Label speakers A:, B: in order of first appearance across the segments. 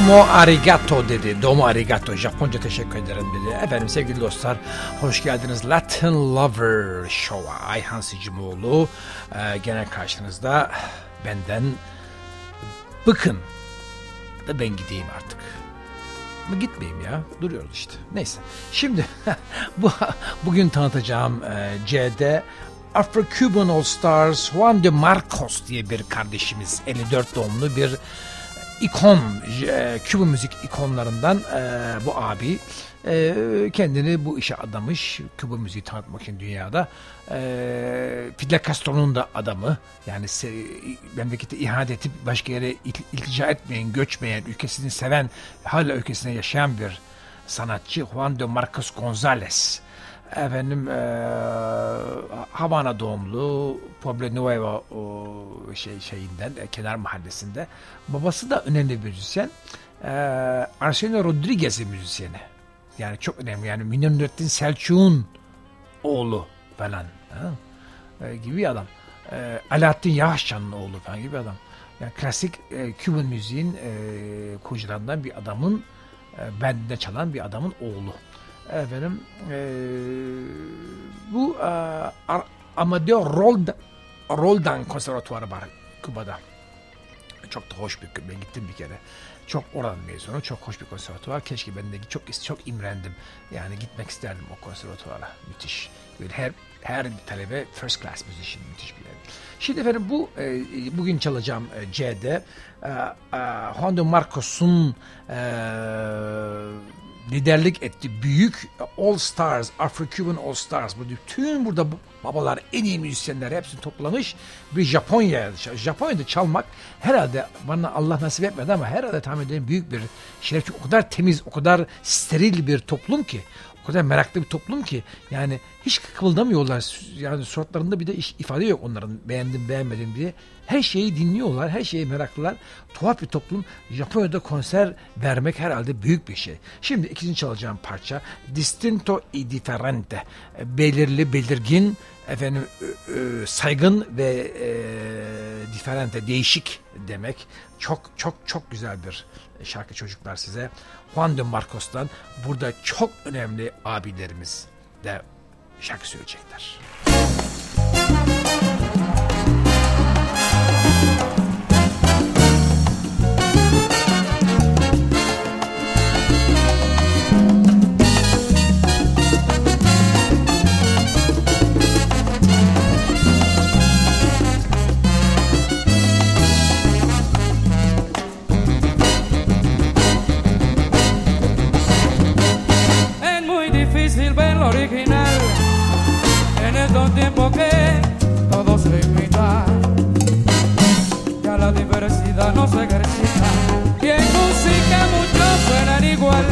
A: Domo arigato dedi. Domo arigato. Japonca teşekkür ederim dedi. Efendim sevgili dostlar hoş geldiniz Latin Lover Show'a. Ayhan Sicimoğlu e, gene karşınızda benden bıkın da ben gideyim artık. Mı gitmeyeyim ya. Duruyoruz işte. Neyse. Şimdi bu bugün tanıtacağım e, C'de Afro-Cuban All Stars Juan de Marcos diye bir kardeşimiz 54 doğumlu bir ikon, e, Küba müzik ikonlarından e, bu abi e, kendini bu işe adamış. Küba müziği tanıtmak için dünyada. E, Fidel Castro'nun da adamı. Yani se, memlekete ihanet edip başka yere il, iltica etmeyen, göçmeyen, ülkesini seven, hala ülkesine yaşayan bir sanatçı Juan de Marcos González efendim e, Havana doğumlu Pueblo Nuevo o şey şeyinden e, kenar mahallesinde. Babası da önemli bir müzisyen. E, Arsenio Rodriguez'in müzisyeni. Yani çok önemli. Yani Münir Nurettin Selçuk'un oğlu falan e, gibi bir adam. E, Alaaddin Yavaşcan'ın oğlu falan gibi adam. Yani klasik e, Cuban müziğin e, kurucularından bir adamın e, bende çalan bir adamın oğlu efendim e, bu e, Amadeo Roldan, Roldan konservatuvarı var Küba'da. Çok da hoş bir ben gittim bir kere. Çok oranın mezunu, çok hoş bir konservatuvar. Keşke ben de çok çok imrendim. Yani gitmek isterdim o konservatuvara. Müthiş. Böyle her her talebe first class musician müthiş bir yer. Şimdi efendim bu e, bugün çalacağım e, C'de e, e, Juan de Marcos'un e, liderlik etti. Büyük All Stars, Afro-Cuban All Stars. Bu bütün burada babalar, en iyi müzisyenler hepsini toplamış bir Japonya'ya. Japonya'da çalmak herhalde bana Allah nasip etmedi ama herhalde tahmin ederim büyük bir şeref. Çünkü o kadar temiz, o kadar steril bir toplum ki o kadar meraklı bir toplum ki yani hiç kıvıldamıyorlar. Yani suratlarında bir de ifade yok onların beğendim beğenmedim diye. Her şeyi dinliyorlar, her şeye meraklılar. Tuhaf bir toplum. Japonya'da konser vermek herhalde büyük bir şey. Şimdi ikinci çalacağım parça Distinto y Differente. Belirli, belirgin, efendim saygın ve e, differente, değişik demek. Çok çok çok güzel bir şarkı çocuklar size. Juan de Marcos'tan burada çok önemli abilerimiz de şarkı söyleyecekler.
B: Tiempo que todo se imita. Ya la diversidad no se ejercita y en música muchos suenan igual.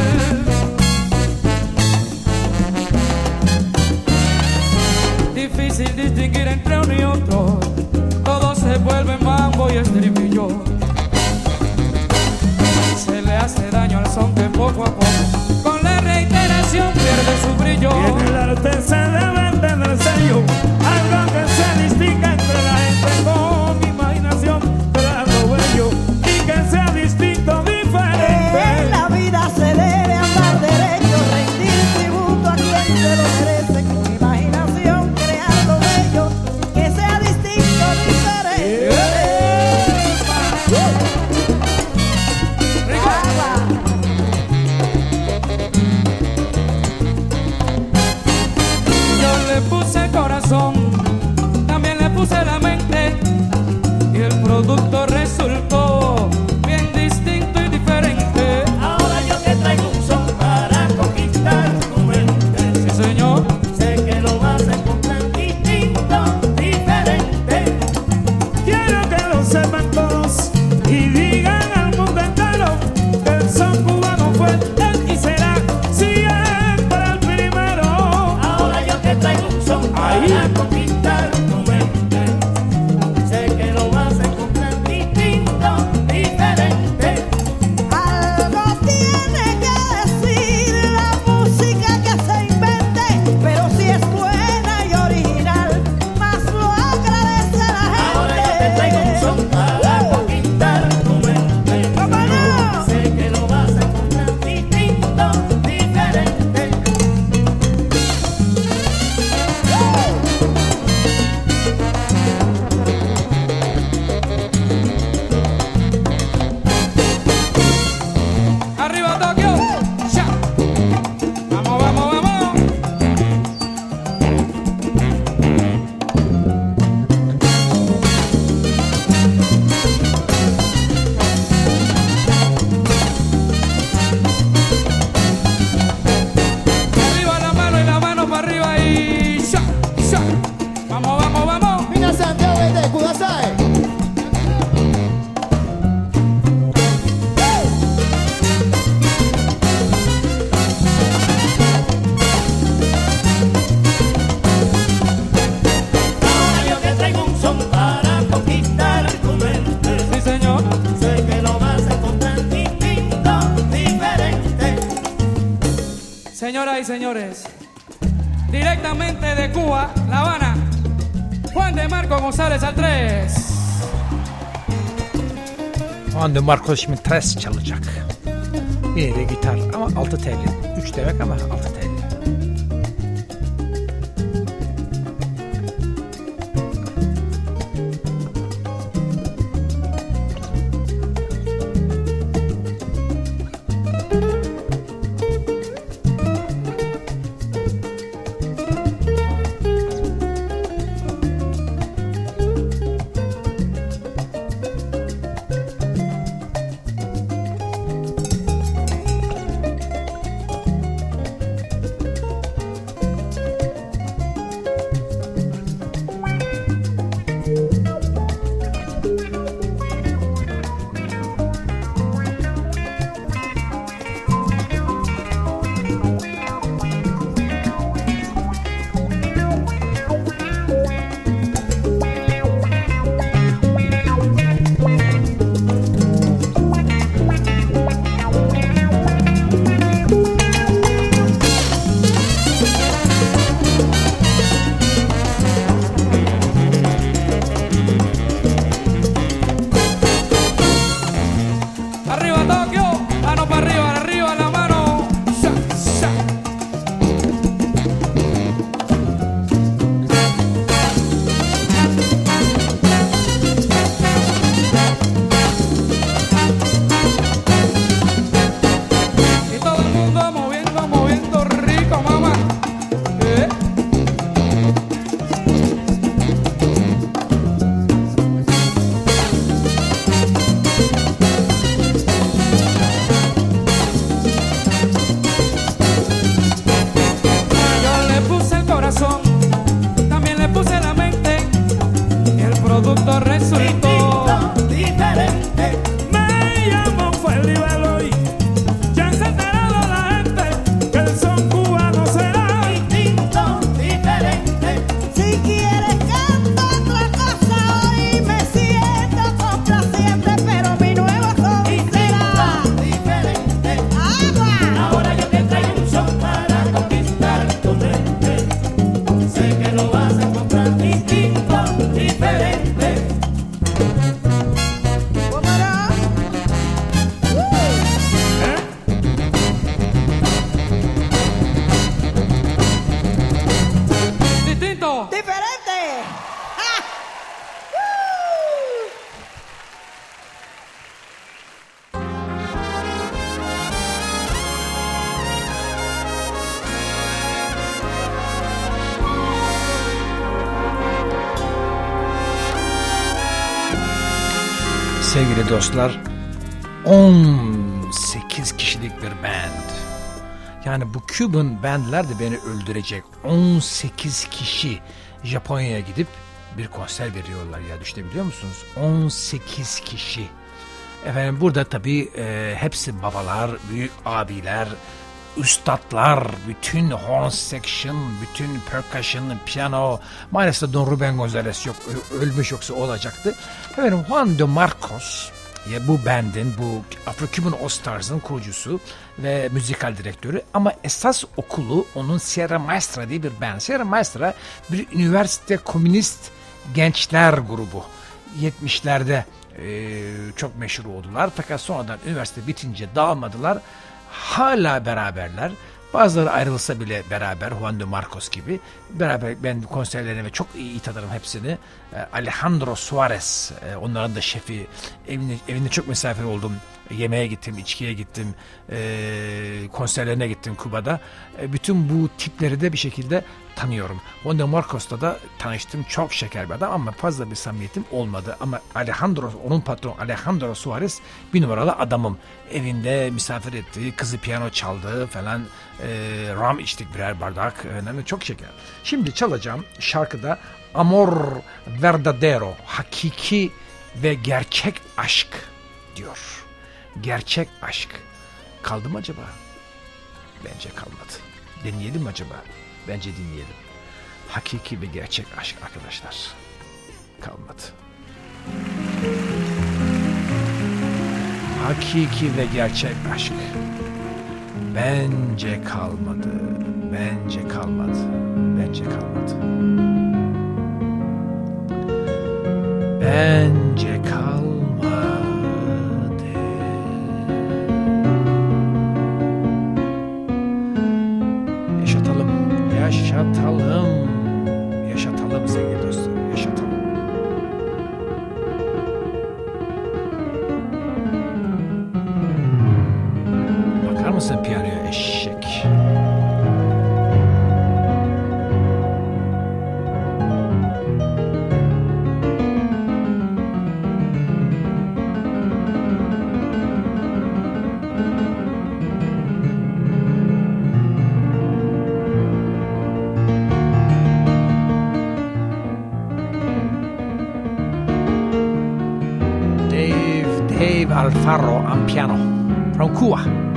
B: Difícil distinguir entre uno y otro, De Marco
A: şimdi tres çalacak. Yine de gitar ama 6 telli. 3 demek ama 6 telli. Dostlar 18 kişilik bir band. Yani bu Cuban bandler de beni öldürecek. 18 kişi Japonya'ya gidip bir konser veriyorlar ya düşünebiliyor musunuz? 18 kişi. Efendim burada tabii e, hepsi babalar, büyük abiler, üstadlar, bütün horn section, bütün percussion, piyano. Maalesef Don Ruben Gonzalez yok, ölmüş yoksa olacaktı. Efendim Juan de Marcos, ya bu bandin, bu Afro-Cuban All Stars'ın kurucusu ve müzikal direktörü ama esas okulu onun Sierra Maestra diye bir band. Sierra Maestra bir üniversite komünist gençler grubu. 70'lerde e, çok meşhur oldular. Fakat sonradan üniversite bitince dağılmadılar. Hala beraberler. Bazıları ayrılsa bile beraber Juan de Marcos gibi beraber ben konserlerini ve çok iyi tanırım hepsini. E, Alejandro Suarez e, onların da şefi evinde, evinde çok misafir oldum. Yemeğe gittim, içkiye gittim, e, konserlerine gittim Kuba'da. Bütün bu tipleri de bir şekilde tanıyorum. De Marcos'ta da tanıştım. Çok şeker bir adam ama fazla bir samimiyetim olmadı. Ama Alejandro, onun patronu Alejandro Suarez bir numaralı adamım. Evinde misafir etti, kızı piyano çaldı falan. E, ram içtik birer bardak. Önemli, çok şeker. Şimdi çalacağım şarkıda Amor Verdadero, hakiki ve gerçek aşk diyor. Gerçek aşk. Kaldı mı acaba? Bence kalmadı. Deneyelim acaba? Bence dinleyelim. Hakiki ve gerçek aşk arkadaşlar. Kalmadı. Hakiki ve gerçek aşk. Bence kalmadı. Bence kalmadı. Bence kalmadı. Bence kalmadı. Yaşatalım. Yaşatalım sevgili dostum. Yaşatalım. Bakar mısın piyanoya eşek?
B: carro a
C: piano. Fra un.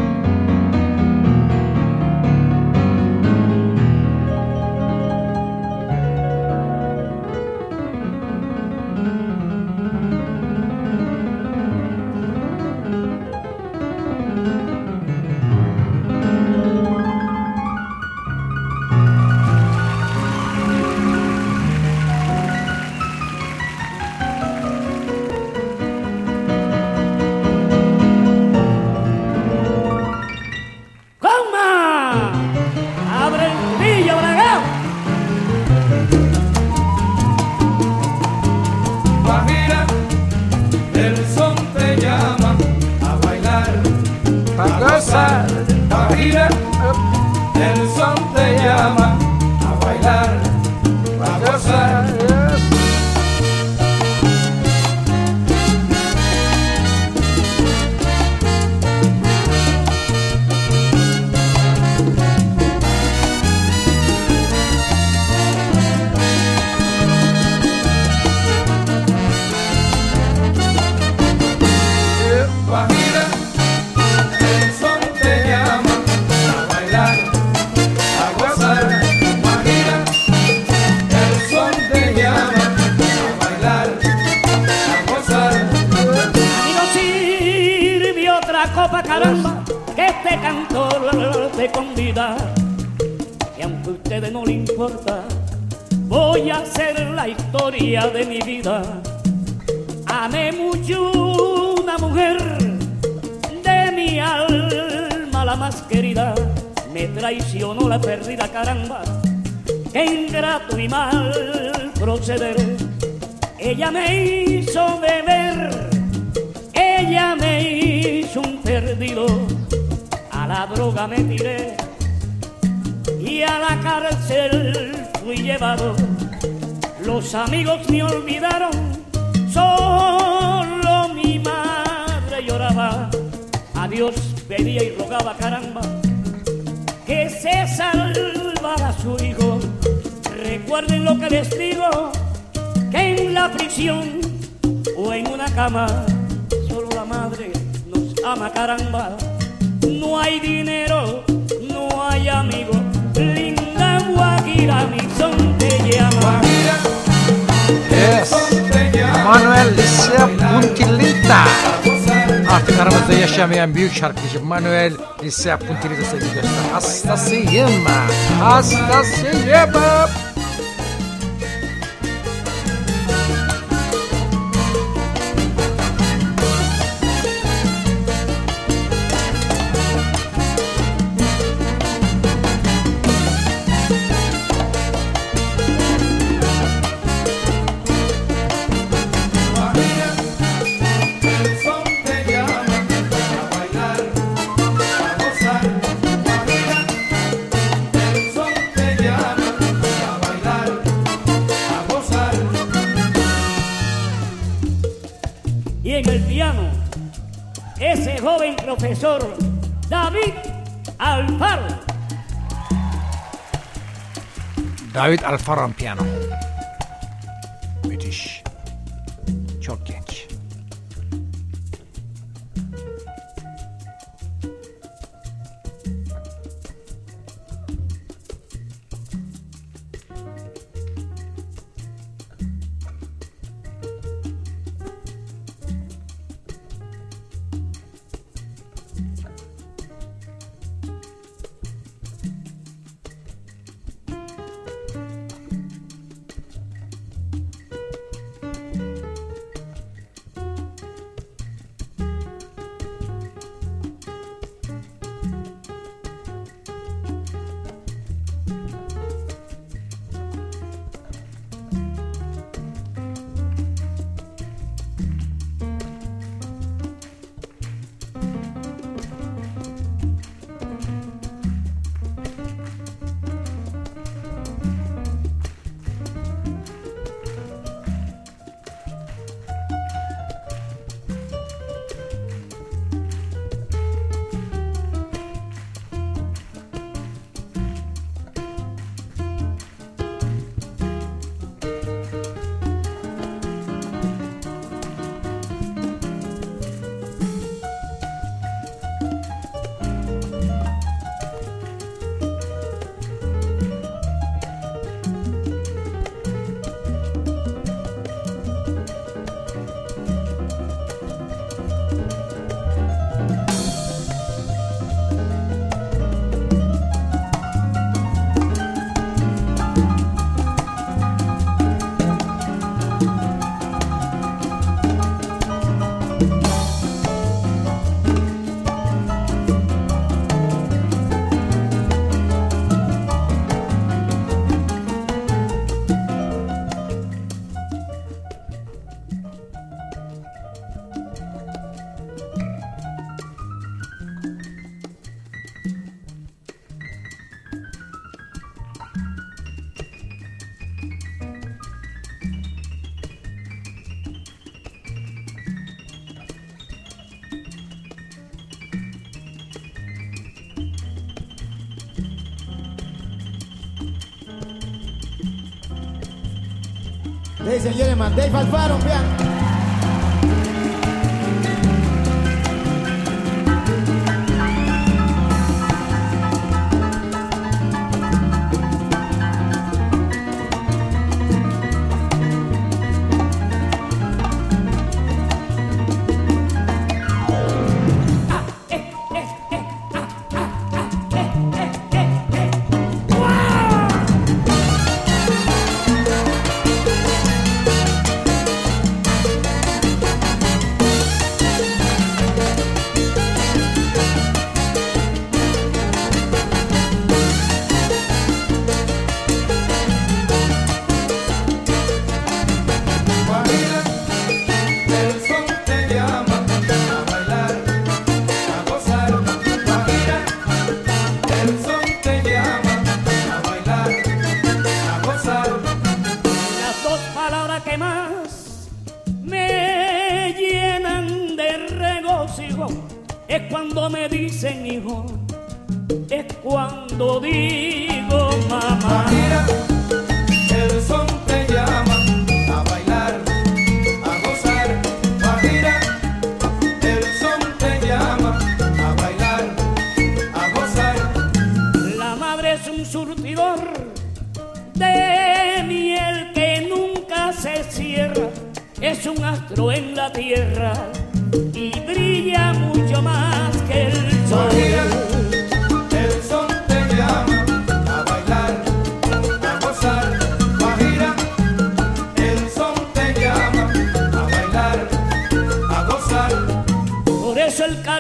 C: Historia de mi vida. Amé mucho una mujer de mi alma, la más querida. Me traicionó la perdida, caramba, qué ingrato y mal proceder. Ella me hizo beber ella me hizo un perdido, a la droga me tiré y a la cárcel fui llevado. Los amigos me olvidaron, solo mi madre lloraba. A Dios pedía y rogaba, caramba, que se salvara su hijo. Recuerden lo que les digo, que en la prisión o en una cama solo la madre nos ama caramba no hay dinero no hay amigo linda guajira mi son te llama
A: Yes. Manuel Lisa Puntilita. Artık aramızda yaşamayan büyük şarkıcı Manuel Lisa Puntilita sevgili dostlar. Hastasıyım. Hastasıyım.
B: Guajira,
C: David
D: Alfarran piano.
C: mandé y Alfaro, vean.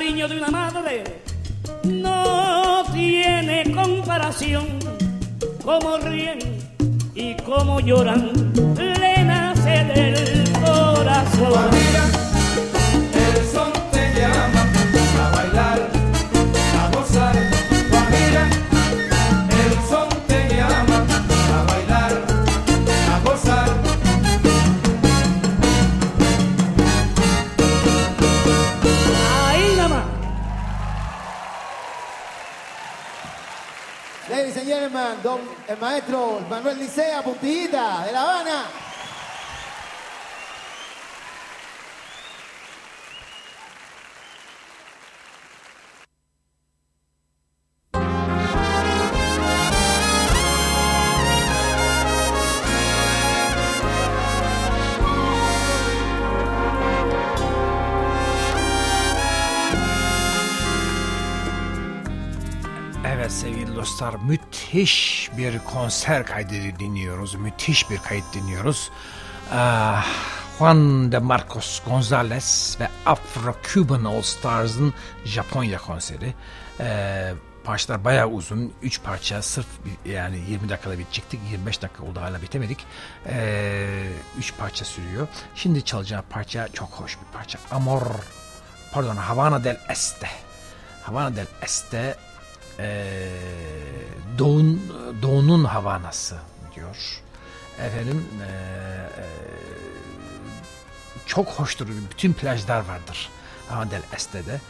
C: Cariño de una madre no tiene comparación. Como ríen y como lloran, le nace del corazón.
D: Don, el maestro Manuel Licea, puntillita, de La Habana.
A: Dostlar müthiş bir konser kaydı dinliyoruz. Müthiş bir kayıt dinliyoruz. Ah, Juan de Marcos Gonzalez ve Afro-Cuban All Stars'ın Japonya konseri. Ee, parçalar bayağı uzun. 3 parça sırf yani 20 dakikada bitecektik. 25 dakika oldu hala bitemedik. 3 parça sürüyor. Şimdi çalacağım parça çok hoş bir parça. Amor, pardon Havana del Este. Havana del Este eee doğun, doğunun Havanası diyor. Efendim eee, eee, çok hoştur. Bütün plajlar vardır Havana del Este'de.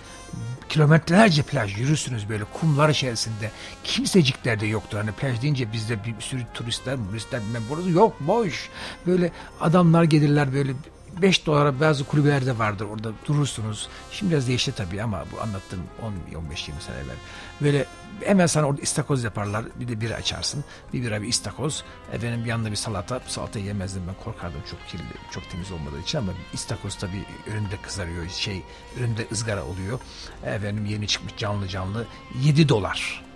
A: Kilometrelerce plaj yürürsünüz böyle kumlar içerisinde. Kimsecikler de yoktur. Hani plaj deyince bizde bir sürü turistler, turistler bilmem burada yok boş. Böyle adamlar gelirler böyle 5 dolara bazı kulübelerde vardır orada durursunuz. Şimdi biraz değişti tabii ama bu anlattığım 10-15-20 sene evvel. Böyle hemen sana orada istakoz yaparlar. Bir de bira açarsın. Bir bira bir istakoz. Efendim yanında bir salata. Salata yemezdim ben korkardım çok kirli, çok temiz olmadığı için ama istakoz tabii önünde kızarıyor. Şey önünde ızgara oluyor. Efendim yeni çıkmış canlı canlı 7 dolar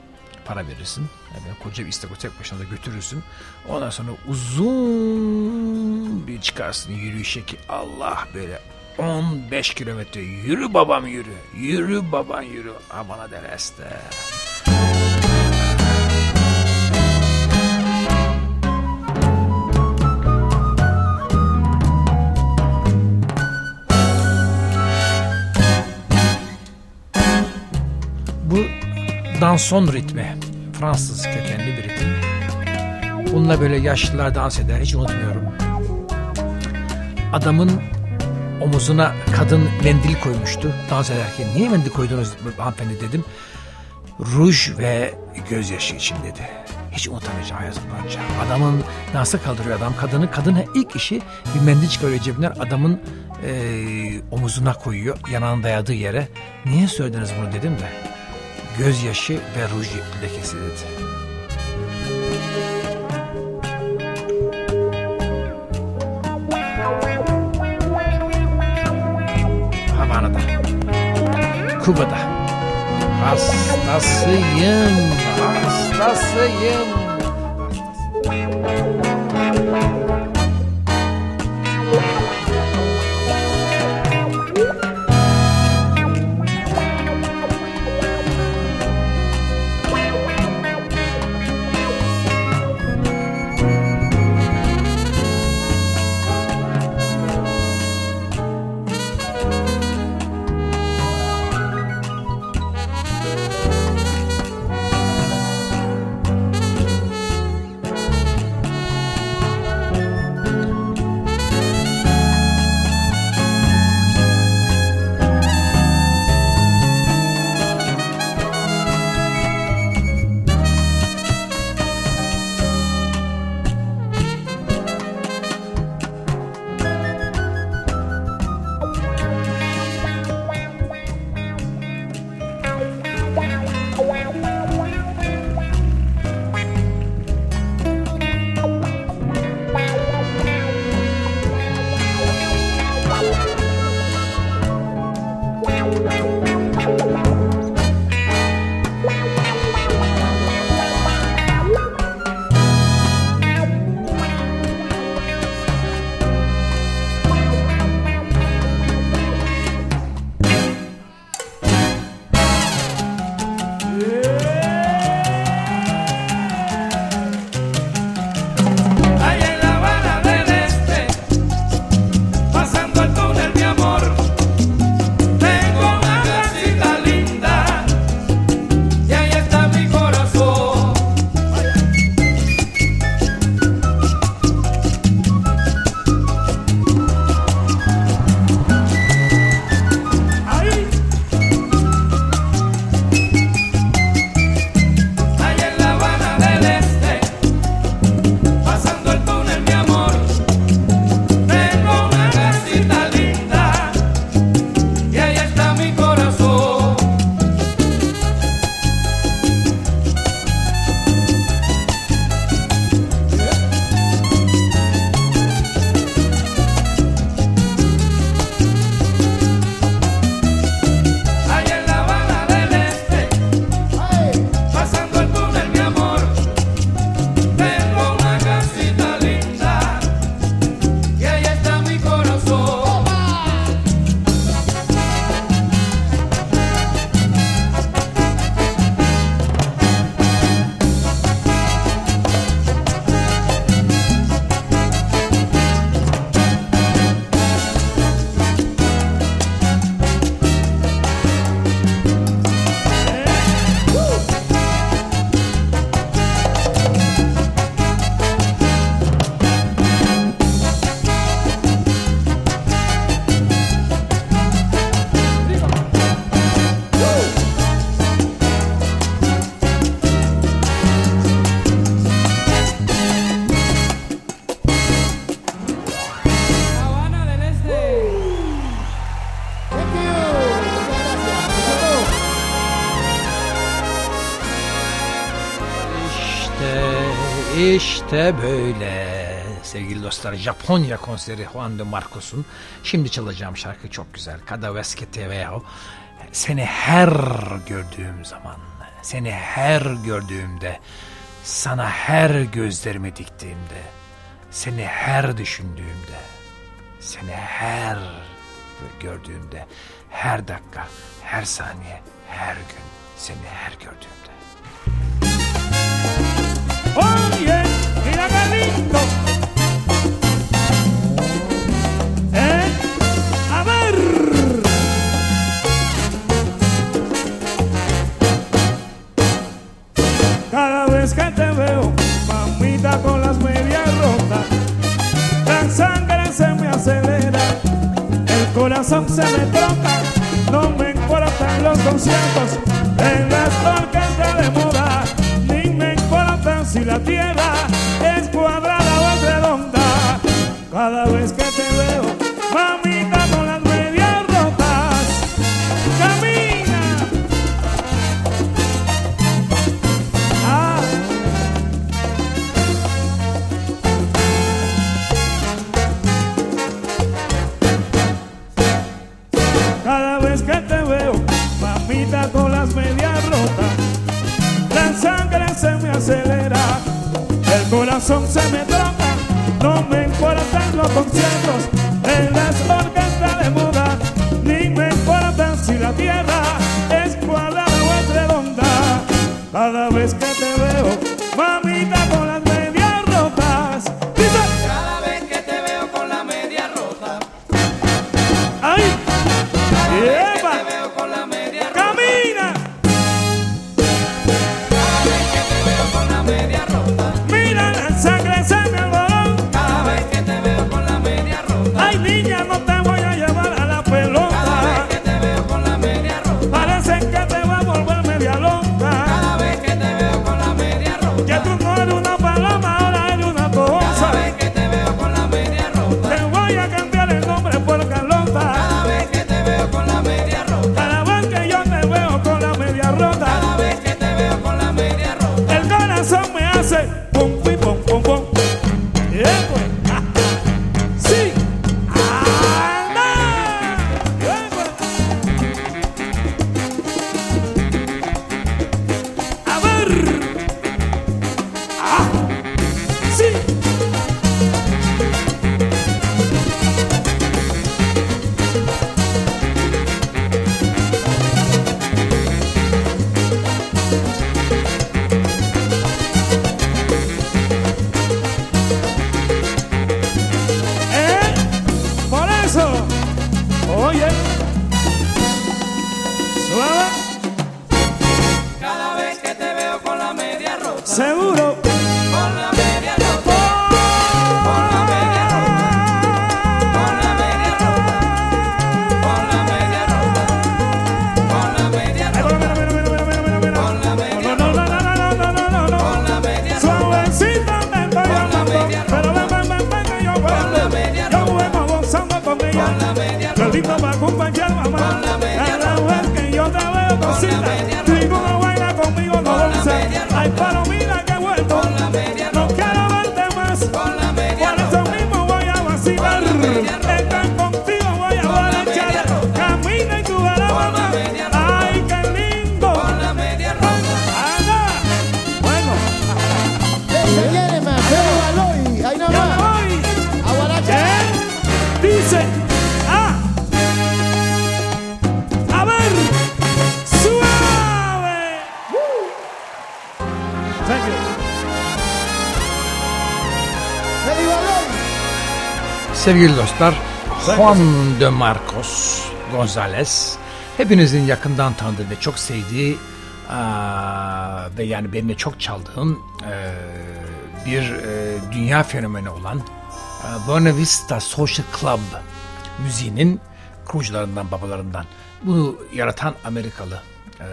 A: para verirsin. Yani koca bir istakoz tek başına da götürürsün. Ondan sonra uzun bir çıkarsın yürüyüşe ki Allah böyle 15 kilometre yürü babam yürü. Yürü baban yürü. Amana dereste. Danson ritmi. Fransız kökenli bir ritim. Bununla böyle yaşlılar dans eder hiç unutmuyorum. Adamın omuzuna kadın mendil koymuştu dans ederken. Niye mendil koydunuz hanımefendi dedim. Ruj ve gözyaşı için dedi. hiç unutamayacağım hayatım boyunca. Adamın nasıl kaldırıyor adam kadını. Kadın ilk işi bir mendil çıkarıyor cebinden adamın eee, omuzuna koyuyor yanağını dayadığı yere. Niye söylediniz bunu dedim de gözyaşı ve ruj lekesi dedi. Havana'da, Kuba'da. Hastasıyım, hastasıyım.
B: Allá
A: İşte, böyle. Sevgili dostlar Japonya konseri Juan de Marcos'un şimdi çalacağım şarkı çok güzel. Cada vez que te veo. Seni her gördüğüm zaman, seni her gördüğümde, sana her gözlerimi diktiğimde, seni her düşündüğümde, seni her gördüğümde, her dakika, her saniye, her gün, seni her gördüğümde.
D: oye, mira Eh, a ver. Cada vez que te veo, mamita con las medias rotas, la sangre se me acelera, el corazón se me toca, no me importan los conciertos, en las orquestas de moda, ni me importa si la tierra es cuadrada o es redonda. Cada vez que te veo, mamita con las medias rotas, camina. Ah. Cada vez que te veo, mamita con las medias rotas, la sangre se me acelera, corazón se me troca, no me importan los conciertos en las orquestas de moda, ni me importa si la tierra es cuadrada o es redonda. Cada vez que te veo,
A: Sevgili dostlar, Juan de Marcos Gonzalez hepinizin yakından tanıdığı ve çok sevdiği aa, ve yani benim de çok çaldığım eee, bir eee, dünya fenomeni olan eee, Buena Vista Social Club müziğinin kurucularından, babalarından. Bunu yaratan Amerikalı eee,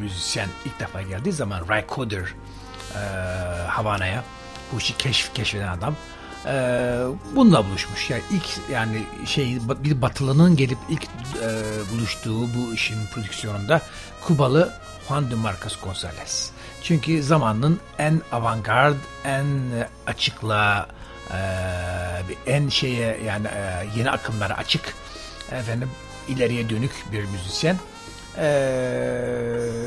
A: müzisyen ilk defa geldiği zaman Ray Cooder eee Havana'ya bu işi keşf, keşfeden adam eee bununla buluşmuş. Yani ilk yani şey bir batılının gelip ilk eee, buluştuğu bu işin prodüksiyonunda Kubalı Juan de Marcos Gonzalez. Çünkü zamanın en avantgard, en e, açıkla, eee, en şeye yani eee, yeni akımlara açık efendim ileriye dönük bir müzisyen. Eee,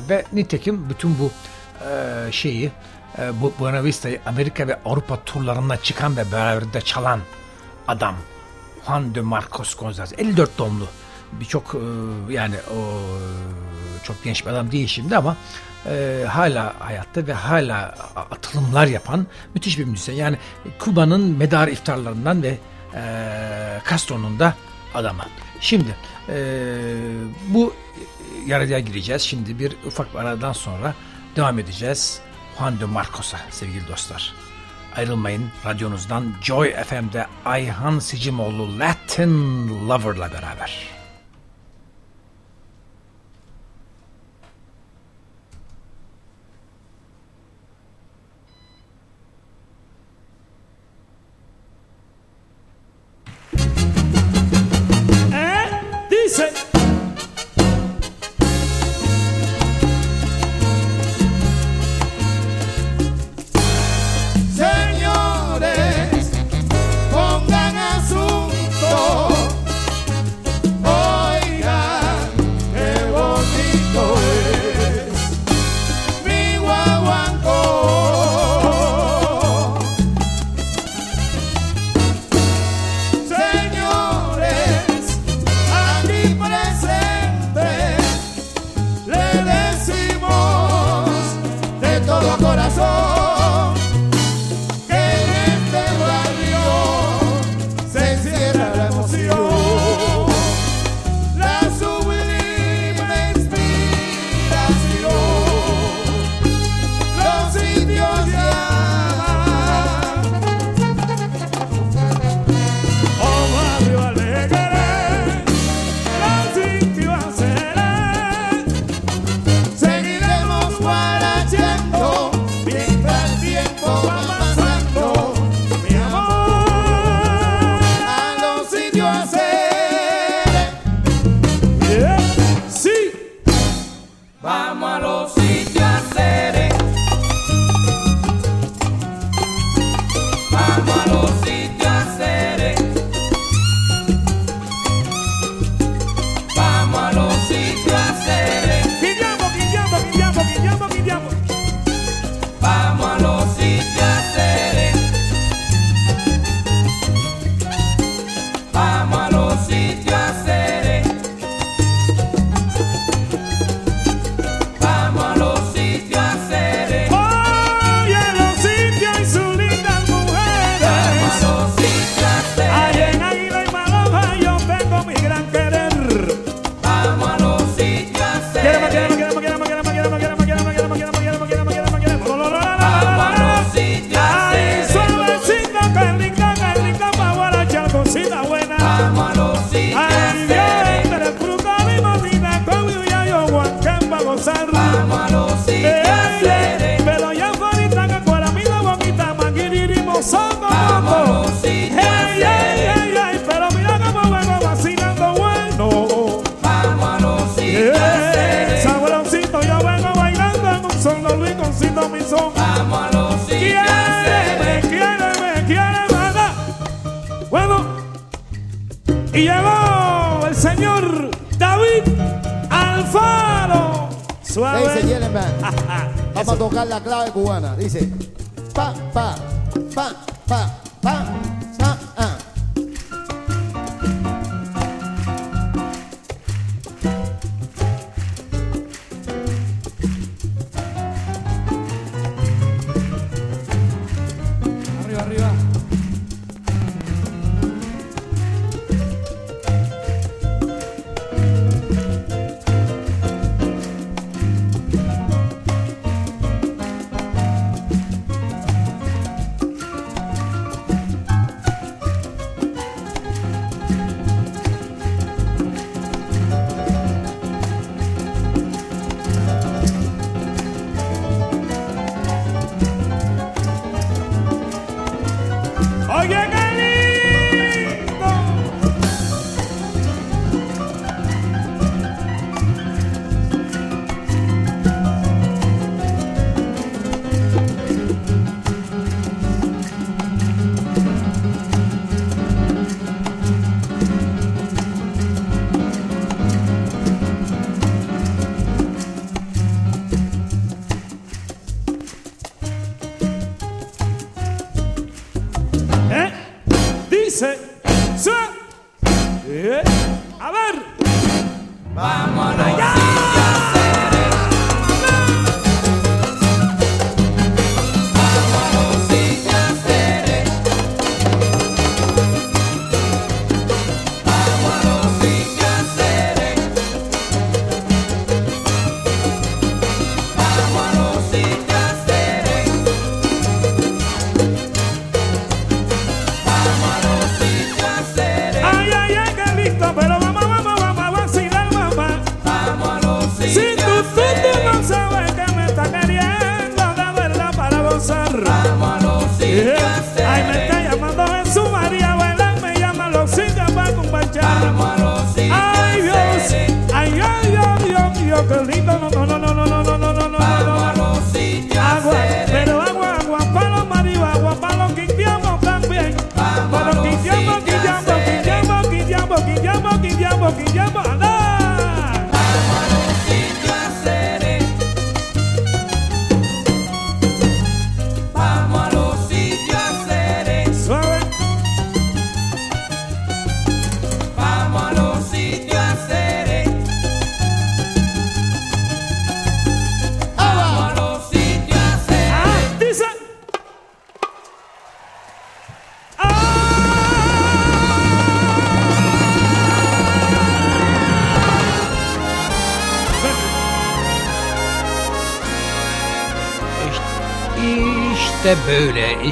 A: ve nitekim bütün bu eee, şeyi e, bu Buena Vista'yı Amerika ve Avrupa turlarına çıkan ve beraber de çalan adam Juan de Marcos Gonzalez 54 doğumlu birçok e, yani o çok genç bir adam değil şimdi ama e, hala hayatta ve hala atılımlar yapan müthiş bir müzisyen. Yani Kuba'nın medar iftarlarından ve e, Castro'nun da adamı. Şimdi e, bu yarıya gireceğiz. Şimdi bir ufak bir aradan sonra devam edeceğiz. Juan de Marcos'a sevgili dostlar. Ayrılmayın radyonuzdan Joy FM'de Ayhan Sicimoğlu Latin Lover'la beraber.
C: Eh,
D: dice...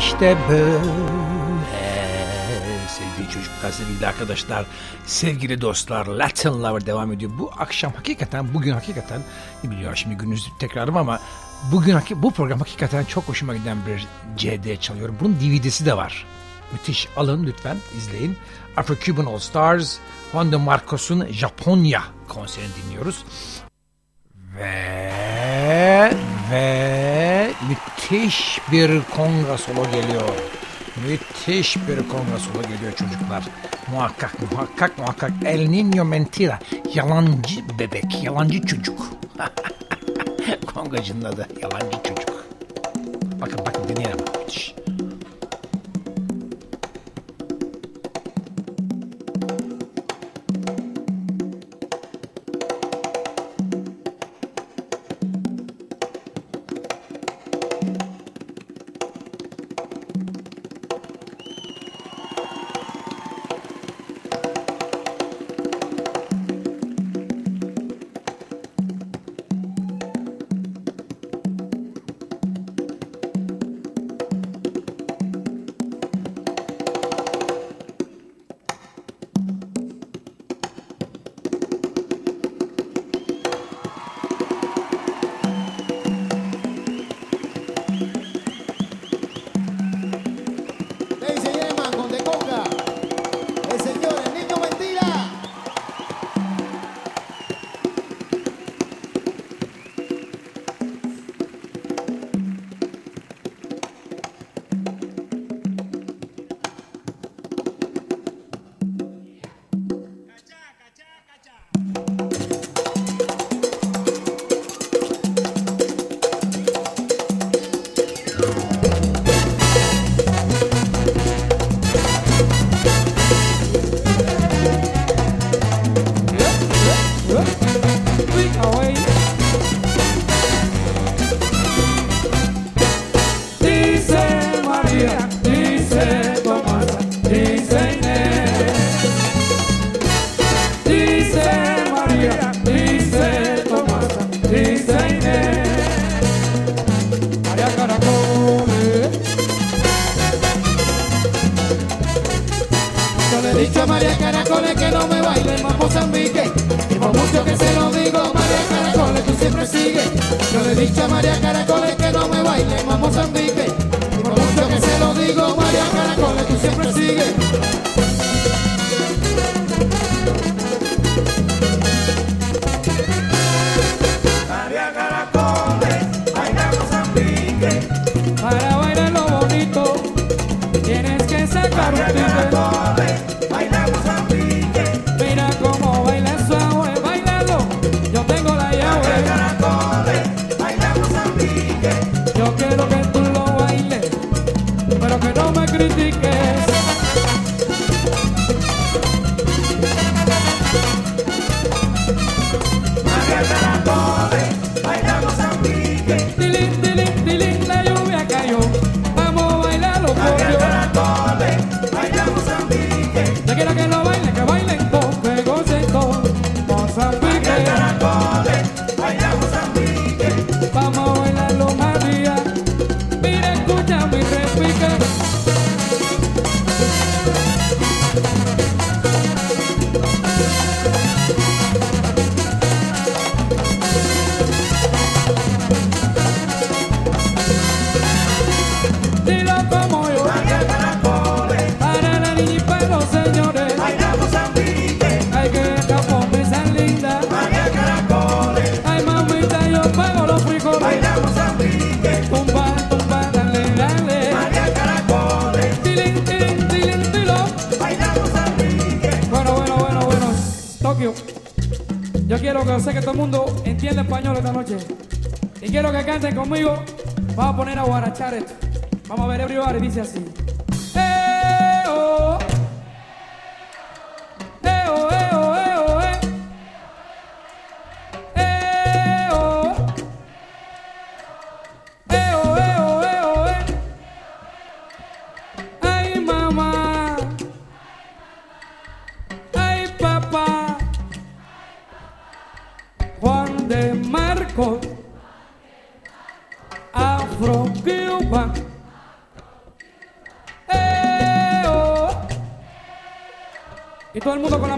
E: işte böyle ee, sevgili çocuk sevgili arkadaşlar, sevgili dostlar Latin Lover devam ediyor. Bu akşam hakikaten, bugün hakikaten biliyorum şimdi gününüz tekrarım ama bugün bu program hakikaten çok hoşuma giden bir CD çalıyorum. Bunun DVD'si de var. Müthiş. Alın lütfen izleyin. Afro-Cuban All Stars, Juan de Marcos'un Japonya konserini dinliyoruz. Ve ve müthiş bir konga solo geliyor. Müthiş bir konga solo geliyor çocuklar. Muhakkak muhakkak muhakkak El Niño Mentira. Yalancı bebek, yalancı çocuk. Kongacının adı yalancı çocuk. Bakın bakın dinleyelim.
F: todo el mundo entienda español esta noche. Y quiero que canten conmigo. Vamos a poner a guarachar esto. Vamos a ver, everybody, dice así.
E: Todo el mundo con